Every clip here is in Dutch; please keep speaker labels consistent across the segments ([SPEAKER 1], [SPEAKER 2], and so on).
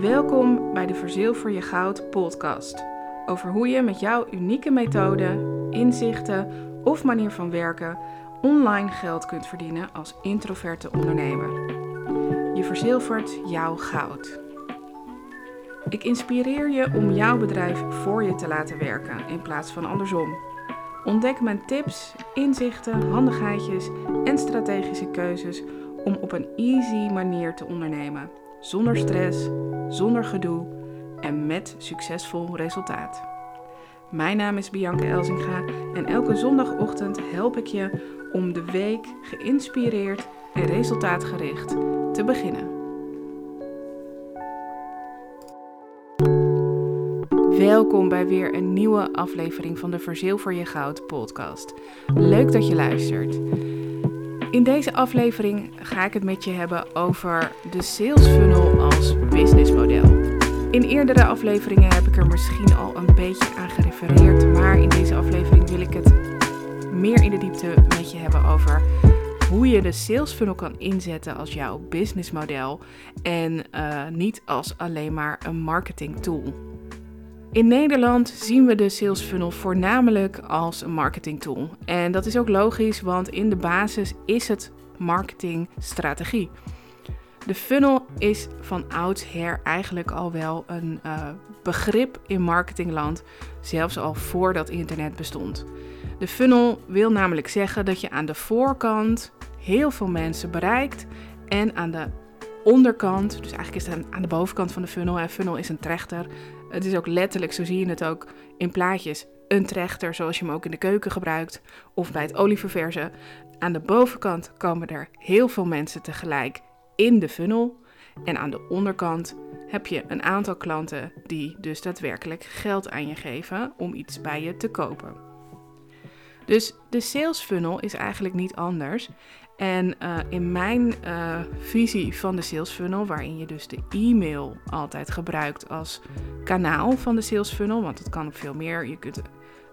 [SPEAKER 1] Welkom bij de Verzilver je Goud podcast. Over hoe je met jouw unieke methode, inzichten of manier van werken online geld kunt verdienen als introverte ondernemer. Je verzilvert jouw goud. Ik inspireer je om jouw bedrijf voor je te laten werken in plaats van andersom. Ontdek mijn tips, inzichten, handigheidjes en strategische keuzes om op een easy manier te ondernemen. Zonder stress, zonder gedoe en met succesvol resultaat. Mijn naam is Bianca Elzinga en elke zondagochtend help ik je om de week geïnspireerd en resultaatgericht te beginnen. Welkom bij weer een nieuwe aflevering van de Verzilver je Goud podcast. Leuk dat je luistert. In deze aflevering ga ik het met je hebben over de sales funnel als businessmodel. In eerdere afleveringen heb ik er misschien al een beetje aan gerefereerd, maar in deze aflevering wil ik het meer in de diepte met je hebben over hoe je de sales funnel kan inzetten als jouw businessmodel en uh, niet als alleen maar een marketing tool. In Nederland zien we de sales funnel voornamelijk als een marketing tool. En dat is ook logisch, want in de basis is het marketingstrategie. De funnel is van oudsher eigenlijk al wel een uh, begrip in marketingland, zelfs al voordat internet bestond. De funnel wil namelijk zeggen dat je aan de voorkant heel veel mensen bereikt en aan de onderkant, dus eigenlijk is het aan de bovenkant van de funnel, en funnel is een trechter. Het is ook letterlijk, zo zie je het ook in plaatjes, een trechter zoals je hem ook in de keuken gebruikt of bij het olieverversen. Aan de bovenkant komen er heel veel mensen tegelijk in de funnel en aan de onderkant heb je een aantal klanten die dus daadwerkelijk geld aan je geven om iets bij je te kopen. Dus de sales funnel is eigenlijk niet anders. En uh, in mijn uh, visie van de sales funnel, waarin je dus de e-mail altijd gebruikt als kanaal van de sales funnel, want dat kan op veel meer. Je kunt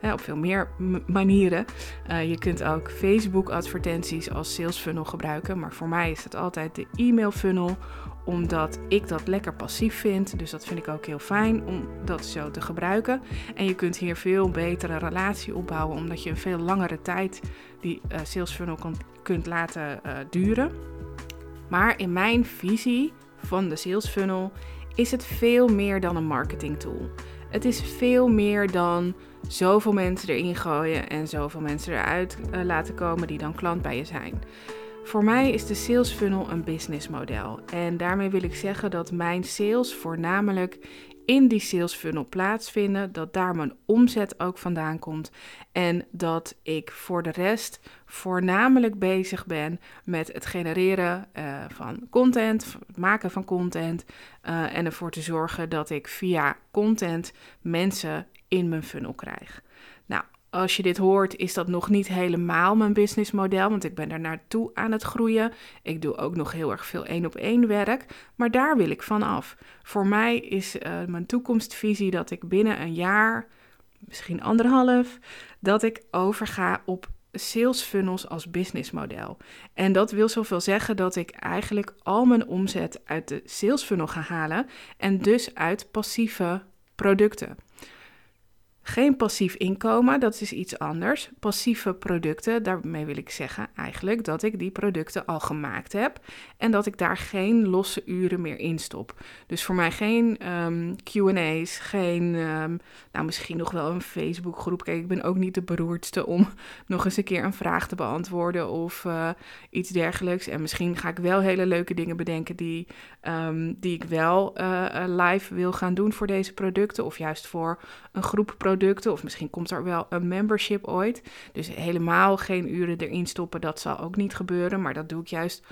[SPEAKER 1] op veel meer manieren. Uh, je kunt ook Facebook advertenties als sales funnel gebruiken, maar voor mij is het altijd de e-mail funnel omdat ik dat lekker passief vind. Dus dat vind ik ook heel fijn om dat zo te gebruiken. En je kunt hier veel betere relatie opbouwen, omdat je een veel langere tijd die uh, sales funnel kan, kunt laten uh, duren. Maar in mijn visie van de sales funnel is het veel meer dan een marketing tool. Het is veel meer dan zoveel mensen erin gooien en zoveel mensen eruit uh, laten komen die dan klant bij je zijn. Voor mij is de sales funnel een businessmodel. En daarmee wil ik zeggen dat mijn sales voornamelijk in die sales funnel plaatsvinden, dat daar mijn omzet ook vandaan komt en dat ik voor de rest voornamelijk bezig ben met het genereren uh, van content, het maken van content uh, en ervoor te zorgen dat ik via content mensen in mijn funnel krijg. Als je dit hoort, is dat nog niet helemaal mijn businessmodel, want ik ben er naartoe aan het groeien. Ik doe ook nog heel erg veel één op één werk, maar daar wil ik van af. Voor mij is uh, mijn toekomstvisie dat ik binnen een jaar, misschien anderhalf, dat ik overga op sales funnels als businessmodel. En dat wil zoveel zeggen dat ik eigenlijk al mijn omzet uit de sales funnel ga halen en dus uit passieve producten. Geen passief inkomen, dat is iets anders. Passieve producten, daarmee wil ik zeggen eigenlijk dat ik die producten al gemaakt heb en dat ik daar geen losse uren meer in stop. Dus voor mij geen um, QA's, geen, um, nou misschien nog wel een Facebookgroep. Kijk, ik ben ook niet de beroerdste om nog eens een keer een vraag te beantwoorden of uh, iets dergelijks. En misschien ga ik wel hele leuke dingen bedenken die, um, die ik wel uh, live wil gaan doen voor deze producten of juist voor een groep producten producten. Of misschien komt er wel een membership ooit. Dus helemaal geen uren erin stoppen, dat zal ook niet gebeuren. Maar dat doe ik juist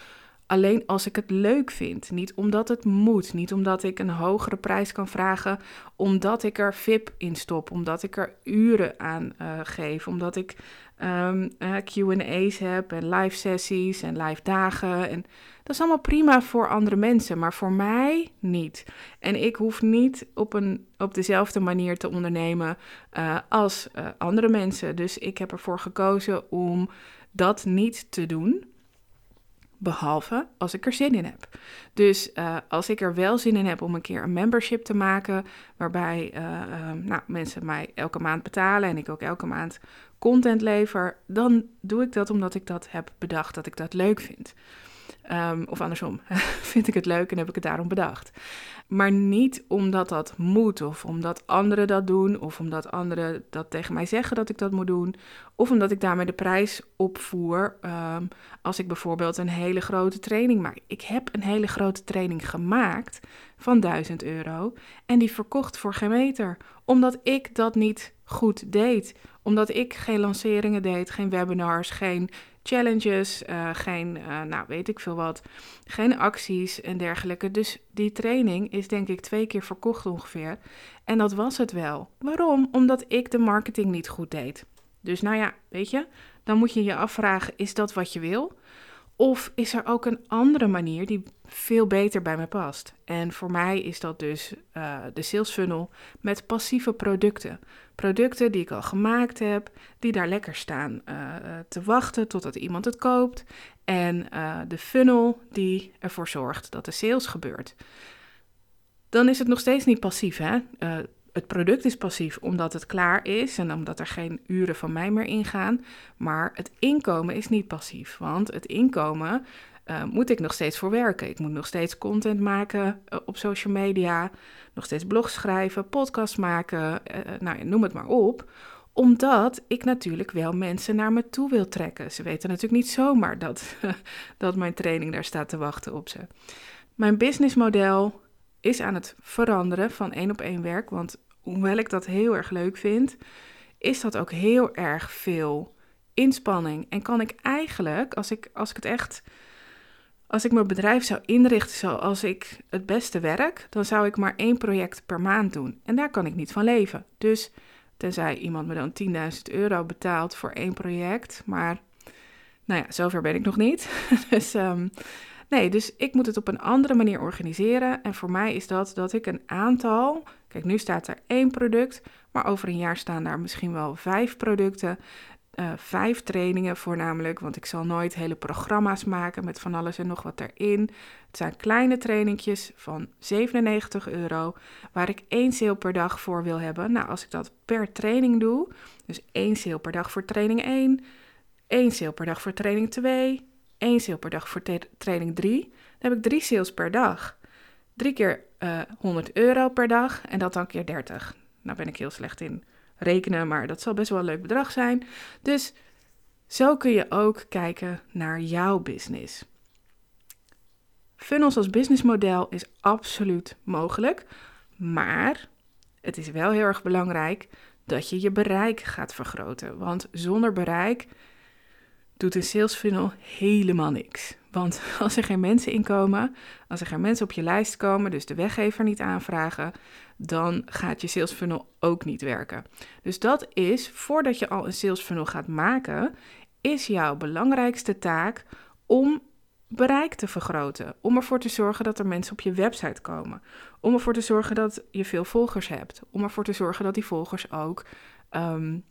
[SPEAKER 1] alleen als ik het leuk vind. Niet omdat het moet. Niet omdat ik een hogere prijs kan vragen. Omdat ik er VIP in stop. Omdat ik er uren aan uh, geef. Omdat ik uh, QA's heb en live sessies en live dagen. En dat is allemaal prima voor andere mensen, maar voor mij niet. En ik hoef niet op, een, op dezelfde manier te ondernemen uh, als uh, andere mensen. Dus ik heb ervoor gekozen om dat niet te doen. Behalve als ik er zin in heb. Dus uh, als ik er wel zin in heb om een keer een membership te maken, waarbij uh, uh, nou, mensen mij elke maand betalen en ik ook elke maand content lever, dan doe ik dat omdat ik dat heb bedacht dat ik dat leuk vind. Um, of andersom, vind ik het leuk en heb ik het daarom bedacht. Maar niet omdat dat moet, of omdat anderen dat doen, of omdat anderen dat tegen mij zeggen dat ik dat moet doen, of omdat ik daarmee de prijs opvoer um, als ik bijvoorbeeld een hele grote training maak. Ik heb een hele grote training gemaakt van 1000 euro en die verkocht voor geen meter, omdat ik dat niet goed deed. Omdat ik geen lanceringen deed, geen webinars, geen challenges, uh, geen, uh, nou weet ik veel wat, geen acties en dergelijke. Dus die training is denk ik twee keer verkocht ongeveer. En dat was het wel. Waarom? Omdat ik de marketing niet goed deed. Dus nou ja, weet je, dan moet je je afvragen, is dat wat je wil? Of is er ook een andere manier die veel beter bij me past? En voor mij is dat dus uh, de sales funnel met passieve producten. Producten die ik al gemaakt heb, die daar lekker staan uh, te wachten totdat iemand het koopt. En uh, de funnel die ervoor zorgt dat de sales gebeurt. Dan is het nog steeds niet passief, hè? Het product is passief omdat het klaar is en omdat er geen uren van mij meer ingaan. Maar het inkomen is niet passief, want het inkomen uh, moet ik nog steeds voor werken. Ik moet nog steeds content maken uh, op social media, nog steeds blogs schrijven, podcasts maken, uh, nou, noem het maar op omdat ik natuurlijk wel mensen naar me toe wil trekken. Ze weten natuurlijk niet zomaar dat, dat mijn training daar staat te wachten op ze. Mijn businessmodel is aan het veranderen van één op één werk. Want hoewel ik dat heel erg leuk vind, is dat ook heel erg veel inspanning. En kan ik eigenlijk, als ik, als ik het echt, als ik mijn bedrijf zou inrichten zoals ik het beste werk, dan zou ik maar één project per maand doen. En daar kan ik niet van leven. Dus tenzij iemand me dan 10.000 euro betaalt voor één project, maar nou ja, zover ben ik nog niet. dus um, nee, dus ik moet het op een andere manier organiseren. En voor mij is dat dat ik een aantal Kijk, nu staat er één product, maar over een jaar staan daar misschien wel vijf producten. Uh, vijf trainingen voornamelijk, want ik zal nooit hele programma's maken met van alles en nog wat erin. Het zijn kleine trainingjes van 97 euro, waar ik één sale per dag voor wil hebben. Nou, als ik dat per training doe, dus één sale per dag voor training 1, één sale per dag voor training 2, één sale per dag voor training 3, dan heb ik drie sales per dag. Drie keer uh, eh, 100 euro per dag en dat dan keer 30. Nou ben ik heel slecht in rekenen, maar dat zal best wel een leuk bedrag zijn. Dus zo kun je ook kijken naar jouw business. Funnels als businessmodel is absoluut mogelijk, maar het is wel heel erg belangrijk dat je je bereik gaat vergroten. Want zonder bereik doet een sales funnel helemaal niks. Want als er geen mensen inkomen, als er geen mensen op je lijst komen, dus de weggever niet aanvragen, dan gaat je sales funnel ook niet werken. Dus dat is, voordat je al een sales funnel gaat maken, is jouw belangrijkste taak om bereik te vergroten. Om ervoor te zorgen dat er mensen op je website komen. Om ervoor te zorgen dat je veel volgers hebt. Om ervoor te zorgen dat die volgers ook um,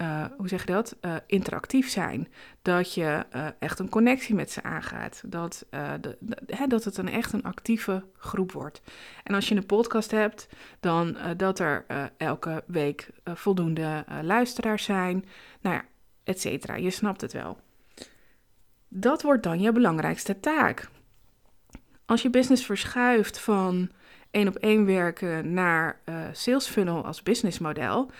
[SPEAKER 1] uh, hoe zeg je dat, uh, interactief zijn. Dat je uh, echt een connectie met ze aangaat. Dat, de, hè, dat het een echt een actieve groep wordt. En als je een podcast hebt, dan dat er elke week voldoende luisteraars zijn. Nou ja, et cetera. Je snapt het wel. Dat wordt dan je belangrijkste taak. Als je business verschuift van één op één werken naar sales funnel als businessmodel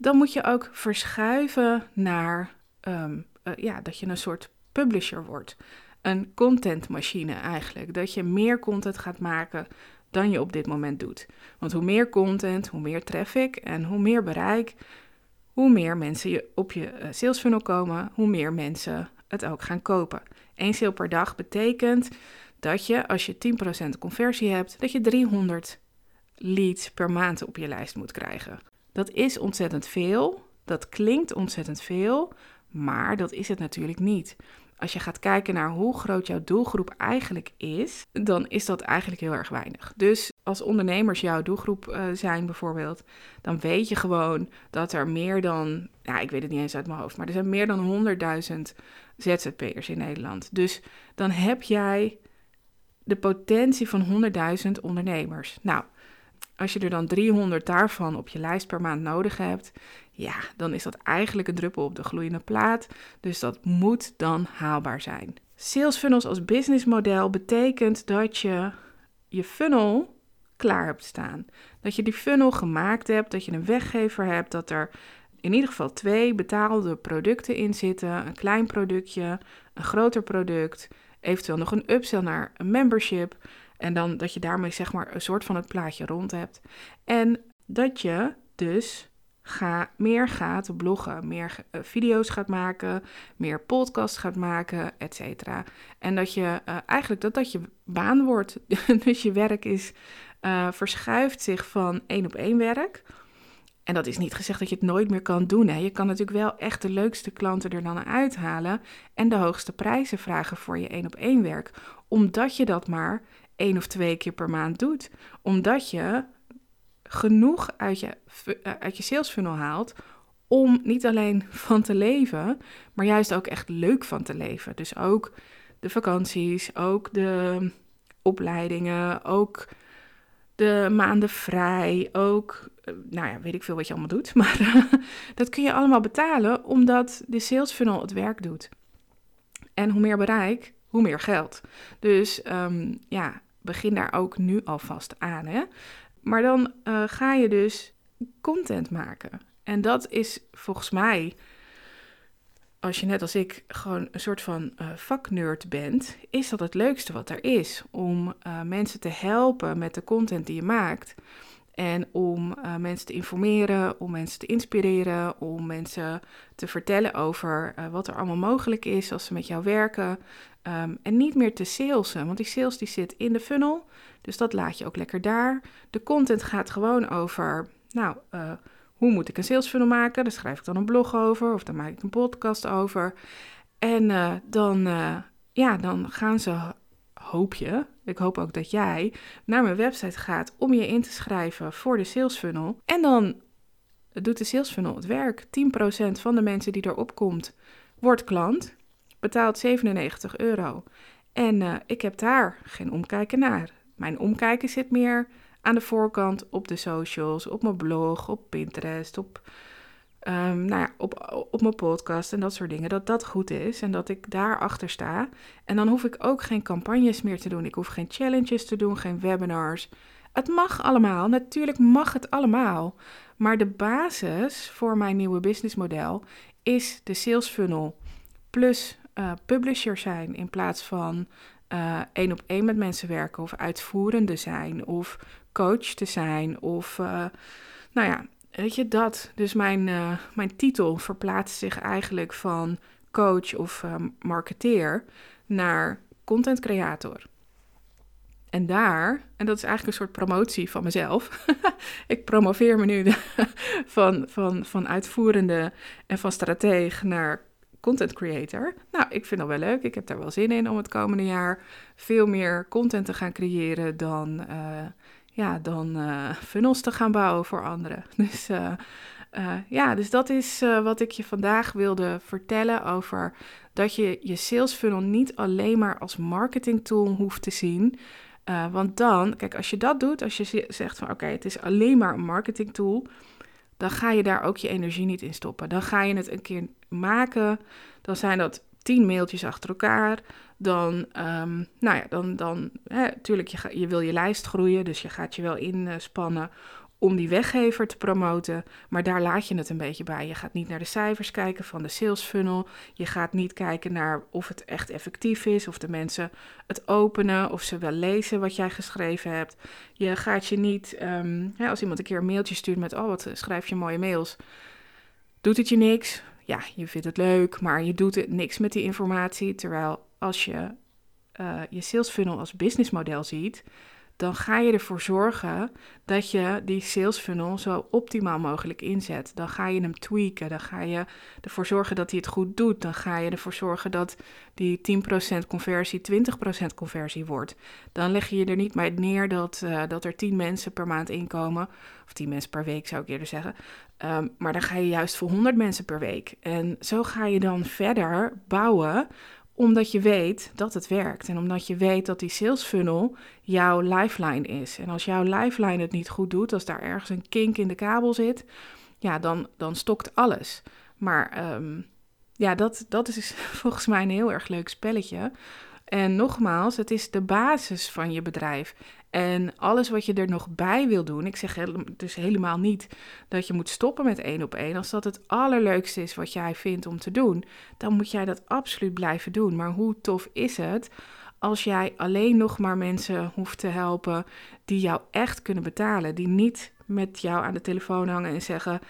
[SPEAKER 1] dan moet je ook verschuiven naar um, uh, ja, dat je een soort publisher wordt. Een contentmachine eigenlijk. Dat je meer content gaat maken dan je op dit moment doet. Want hoe meer content, hoe meer traffic en hoe meer bereik, hoe meer mensen je op je uh, sales funnel komen, hoe meer mensen het ook gaan kopen. Eén sale per dag betekent dat je, als je 10% conversie hebt, dat je 300 leads per maand op je lijst moet krijgen. Dat is ontzettend veel. Dat klinkt ontzettend veel, maar dat is het natuurlijk niet. Als je gaat kijken naar hoe groot jouw doelgroep eigenlijk is, dan is dat eigenlijk heel erg weinig. Dus als ondernemers jouw doelgroep uh, zijn bijvoorbeeld, dan weet je gewoon dat er meer dan, ja, ik weet het niet eens uit mijn hoofd, maar er zijn meer dan 100.000 ZZP'ers in Nederland. Dus dan heb jij de potentie van 100.000 ondernemers. Nou, als je er dan 300 daarvan op je lijst per maand nodig hebt, ja, dan is dat eigenlijk een druppel op de gloeiende plaat. Dus dat moet dan haalbaar zijn. Sales funnels als businessmodel betekent dat je je funnel klaar hebt staan. Dat je die funnel gemaakt hebt, dat je een weggever hebt, dat er in ieder geval twee betaalde producten in zitten. Een klein productje, een groter product, eventueel nog een upsell naar een membership. En dan dat je daarmee zeg maar een soort van het plaatje rond hebt. En dat je dus ga, meer gaat bloggen, meer uh, video's gaat maken, meer podcasts gaat maken, et cetera. En dat je uh, eigenlijk dat dat je baan wordt. dus je werk is, uh, verschuift zich van één op één werk. En dat is niet gezegd dat je het nooit meer kan doen. Hè. Je kan natuurlijk wel echt de leukste klanten er dan uithalen en de hoogste prijzen vragen voor je één op één werk. Omdat je dat maar één of twee keer per maand doet. Omdat je genoeg uit je, eh, uit je sales funnel haalt om niet alleen van te leven, maar juist ook echt leuk van te leven. Dus ook de vakanties, ook de opleidingen, ook de maanden vrij, ook, eh, nou ja, weet ik veel wat je allemaal doet, maar dat kun je allemaal betalen omdat de sales funnel het werk doet. En hoe meer bereik, hoe meer geld. Dus um, ja, begin daar ook nu alvast aan. Hè? Maar dan uh, ga je dus content maken. En dat is volgens mij, als je net als ik gewoon een soort van uh, bent, is dat het leukste wat er is. Om uh, mensen te helpen met de content die je maakt. En om uh, mensen te informeren, om mensen te inspireren, om mensen te vertellen over uh, wat er allemaal mogelijk is als ze met jou werken. Um, en niet meer te salesen, want die sales die zit in de funnel. Dus dat laat je ook lekker daar. De content gaat gewoon over, nou, uh, hoe moet ik een sales funnel maken? Daar schrijf ik dan een blog over of daar maak ik een podcast over. En dan, ja, dan gaan ze hoop je, ik hoop ook dat jij naar mijn website gaat om je in te schrijven voor de sales funnel. En dan doet de sales funnel het werk. 10% van de mensen die erop komt, wordt klant, betaalt 97 euro. En uh, ik heb daar geen omkijken naar. Mijn omkijken zit meer aan de voorkant op de socials, op mijn blog, op Pinterest, op um, nou ja, op, op mijn podcast en dat soort dingen, dat dat goed is en dat ik daarachter sta. En dan hoef ik ook geen campagnes meer te doen. Ik hoef geen challenges te doen, geen webinars. Het mag allemaal, natuurlijk mag het allemaal. Maar de basis voor mijn nieuwe businessmodel is de sales funnel plus uh, publisher zijn in plaats van uh, één op één met mensen werken of uitvoerende zijn of coach te zijn of uh, nou ja, Weet je dat? Dus mijn, uh, mijn titel verplaatst zich eigenlijk van coach of uh, marketeer naar content creator. En daar, en dat is eigenlijk een soort promotie van mezelf. ik promoveer me nu van, van, van uitvoerende en van strateeg naar content creator. Nou, ik vind dat wel leuk. Ik heb daar wel zin in om het komende jaar veel meer content te gaan creëren dan uh, ja, dan uh, funnels te gaan bouwen voor anderen. Dus uh, uh, ja, dus dat is wat ik je vandaag wilde vertellen over dat je je sales funnel niet alleen maar als marketing tool hoeft te zien. want dan, kijk, als je dat doet, als je zegt van oké, het is alleen maar een marketing tool, dan ga je daar ook je energie niet in stoppen. Dan ga je het een keer maken. Dan zijn dat tien mailtjes achter elkaar, dan, um, nou ja, dan, dan natuurlijk, je, je wil je lijst groeien, dus je gaat je wel inspannen om die weggever te promoten, maar daar laat je het een beetje bij. Je gaat niet naar de cijfers kijken van de sales funnel, je gaat niet kijken naar of het echt effectief is, of de mensen het openen, of ze wel lezen wat jij geschreven hebt. Je gaat je niet, um, als iemand een keer een mailtje stuurt met, oh wat schrijf je mooie mails, doet het je niks? Ja, je vindt het leuk, maar je doet het niks met die informatie. Terwijl als je uh, je sales funnel als businessmodel ziet, dan ga je ervoor zorgen dat je die sales funnel zo optimaal mogelijk inzet. Dan ga je hem tweaken, dan ga je ervoor zorgen dat hij het goed doet. Dan ga je ervoor zorgen dat die 10% conversie 20% conversie wordt. Dan leg je er niet bij neer dat, uh, dat er 10 mensen per maand inkomen, of 10 mensen per week zou ik eerder zeggen. Um, maar dan ga je juist voor 100 mensen per week. En zo ga je dan verder bouwen omdat je weet dat het werkt en omdat je weet dat die sales funnel jouw lifeline is. En als jouw lifeline het niet goed doet, als daar ergens een kink in de kabel zit, ja, dan, dan stokt alles. Maar um, ja, dat, dat is volgens mij een heel erg leuk spelletje. En nogmaals, het is de basis van je bedrijf. En alles wat je er nog bij wil doen, ik zeg dus helemaal niet dat je moet stoppen met één op één. Als dat het allerleukste is wat jij vindt om te doen, dan moet jij dat absoluut blijven doen. Maar hoe tof is het als jij alleen nog maar mensen hoeft te helpen die jou echt kunnen betalen, die niet met jou aan de telefoon hangen en zeggen: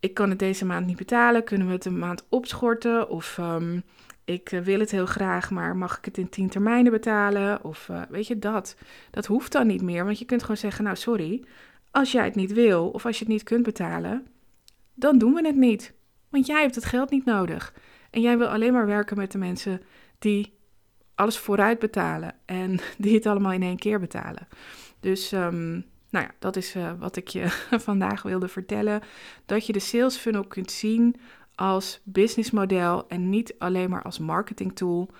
[SPEAKER 1] Ik kan het deze maand niet betalen, kunnen we het een maand opschorten? Of um, ik eh, wil het heel graag, maar mag ik het in tien termijnen betalen? Of uh, weet je dat? Dat hoeft dan niet meer, want je kunt gewoon zeggen: Nou, sorry, als jij het niet wil of als je het niet kunt betalen, dan doen we het niet. Want jij hebt het geld niet nodig. En jij wil alleen maar werken met de mensen die alles vooruit betalen en die het allemaal in één keer betalen. Dus um, nou ja, dat is uh, wat ik je vandaag wilde vertellen. Dat je de sales funnel kunt zien als businessmodel en niet alleen maar als marketing tool.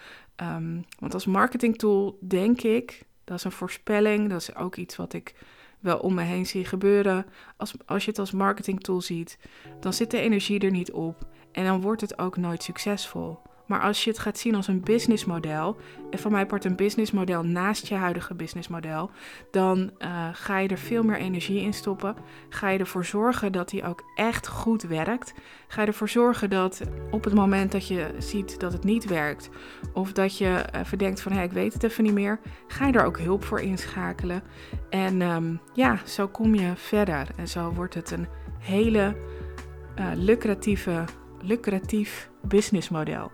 [SPEAKER 1] Um, want als marketing tool denk ik, dat is een voorspelling, dat is ook iets wat ik wel om me heen zie gebeuren. Als, als je het als marketing tool ziet, dan zit de energie er niet op en dan wordt het ook nooit succesvol. Maar als je het gaat zien als een businessmodel, en van mij part een businessmodel naast je huidige businessmodel, dan uh, ga je er veel meer energie in stoppen. Ga je ervoor zorgen dat die ook echt goed werkt. Ga je ervoor zorgen dat op het moment dat je ziet dat het niet werkt, of dat je even denkt van hé, ik weet het even niet meer, ga je er ook hulp voor inschakelen. En um, ja, zo kom je verder. En zo wordt het een hele uh, lucratieve lucratief businessmodel.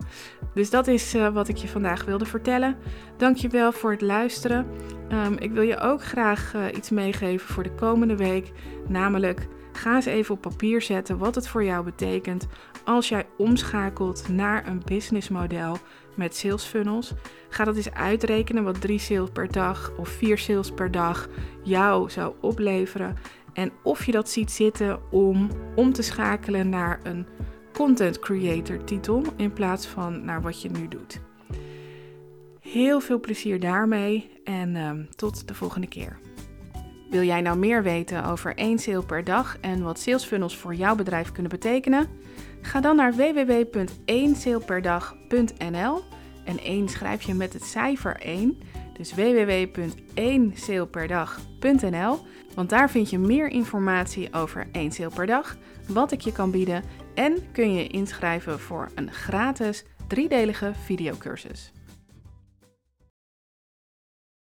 [SPEAKER 1] Dus dat is uh, wat ik je vandaag wilde vertellen. Dankjewel voor het luisteren. Um, ik wil je ook graag uh, iets meegeven voor de komende week. Namelijk, ga eens even op papier zetten wat het voor jou betekent als jij omschakelt naar een businessmodel met sales funnels. Ga dat eens uitrekenen wat drie sales per dag of vier sales per dag jou zou opleveren. En of je dat ziet zitten om om te schakelen naar een content creator titel in plaats van naar wat je nu doet. Heel veel plezier daarmee en um, tot de volgende keer. Wil jij nou meer weten over één sale per dag en wat sales funnels voor jouw bedrijf kunnen betekenen? Ga dan naar www.1saleperdag.nl en 1 schrijf je met het cijfer 1. Dus www.1saleperdag.nl, want daar vind je meer informatie over één sale per dag, wat ik je kan bieden en kun je inschrijven voor een gratis driedelige videocursus.